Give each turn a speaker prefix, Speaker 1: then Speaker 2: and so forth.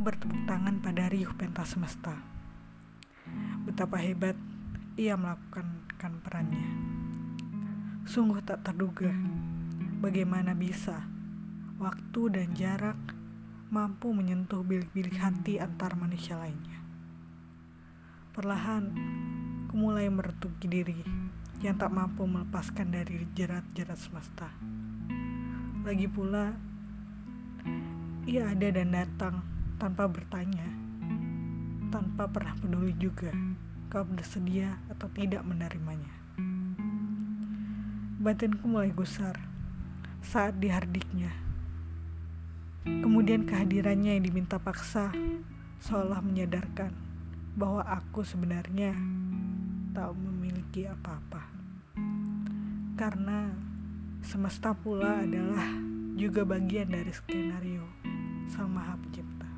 Speaker 1: bertepuk tangan pada riuh pentas semesta. Betapa hebat ia melakukan perannya. Sungguh tak terduga bagaimana bisa waktu dan jarak mampu menyentuh bilik-bilik hati antar manusia lainnya. Perlahan, ku mulai meretuki diri yang tak mampu melepaskan dari jerat-jerat semesta. Lagi pula, ia ada dan datang tanpa bertanya, tanpa pernah peduli juga kau bersedia atau tidak menerimanya. Batinku mulai gusar saat dihardiknya. Kemudian kehadirannya yang diminta paksa seolah menyadarkan bahwa aku sebenarnya tak memiliki apa-apa. Karena semesta pula adalah juga bagian dari skenario Sang Maha Pencipta.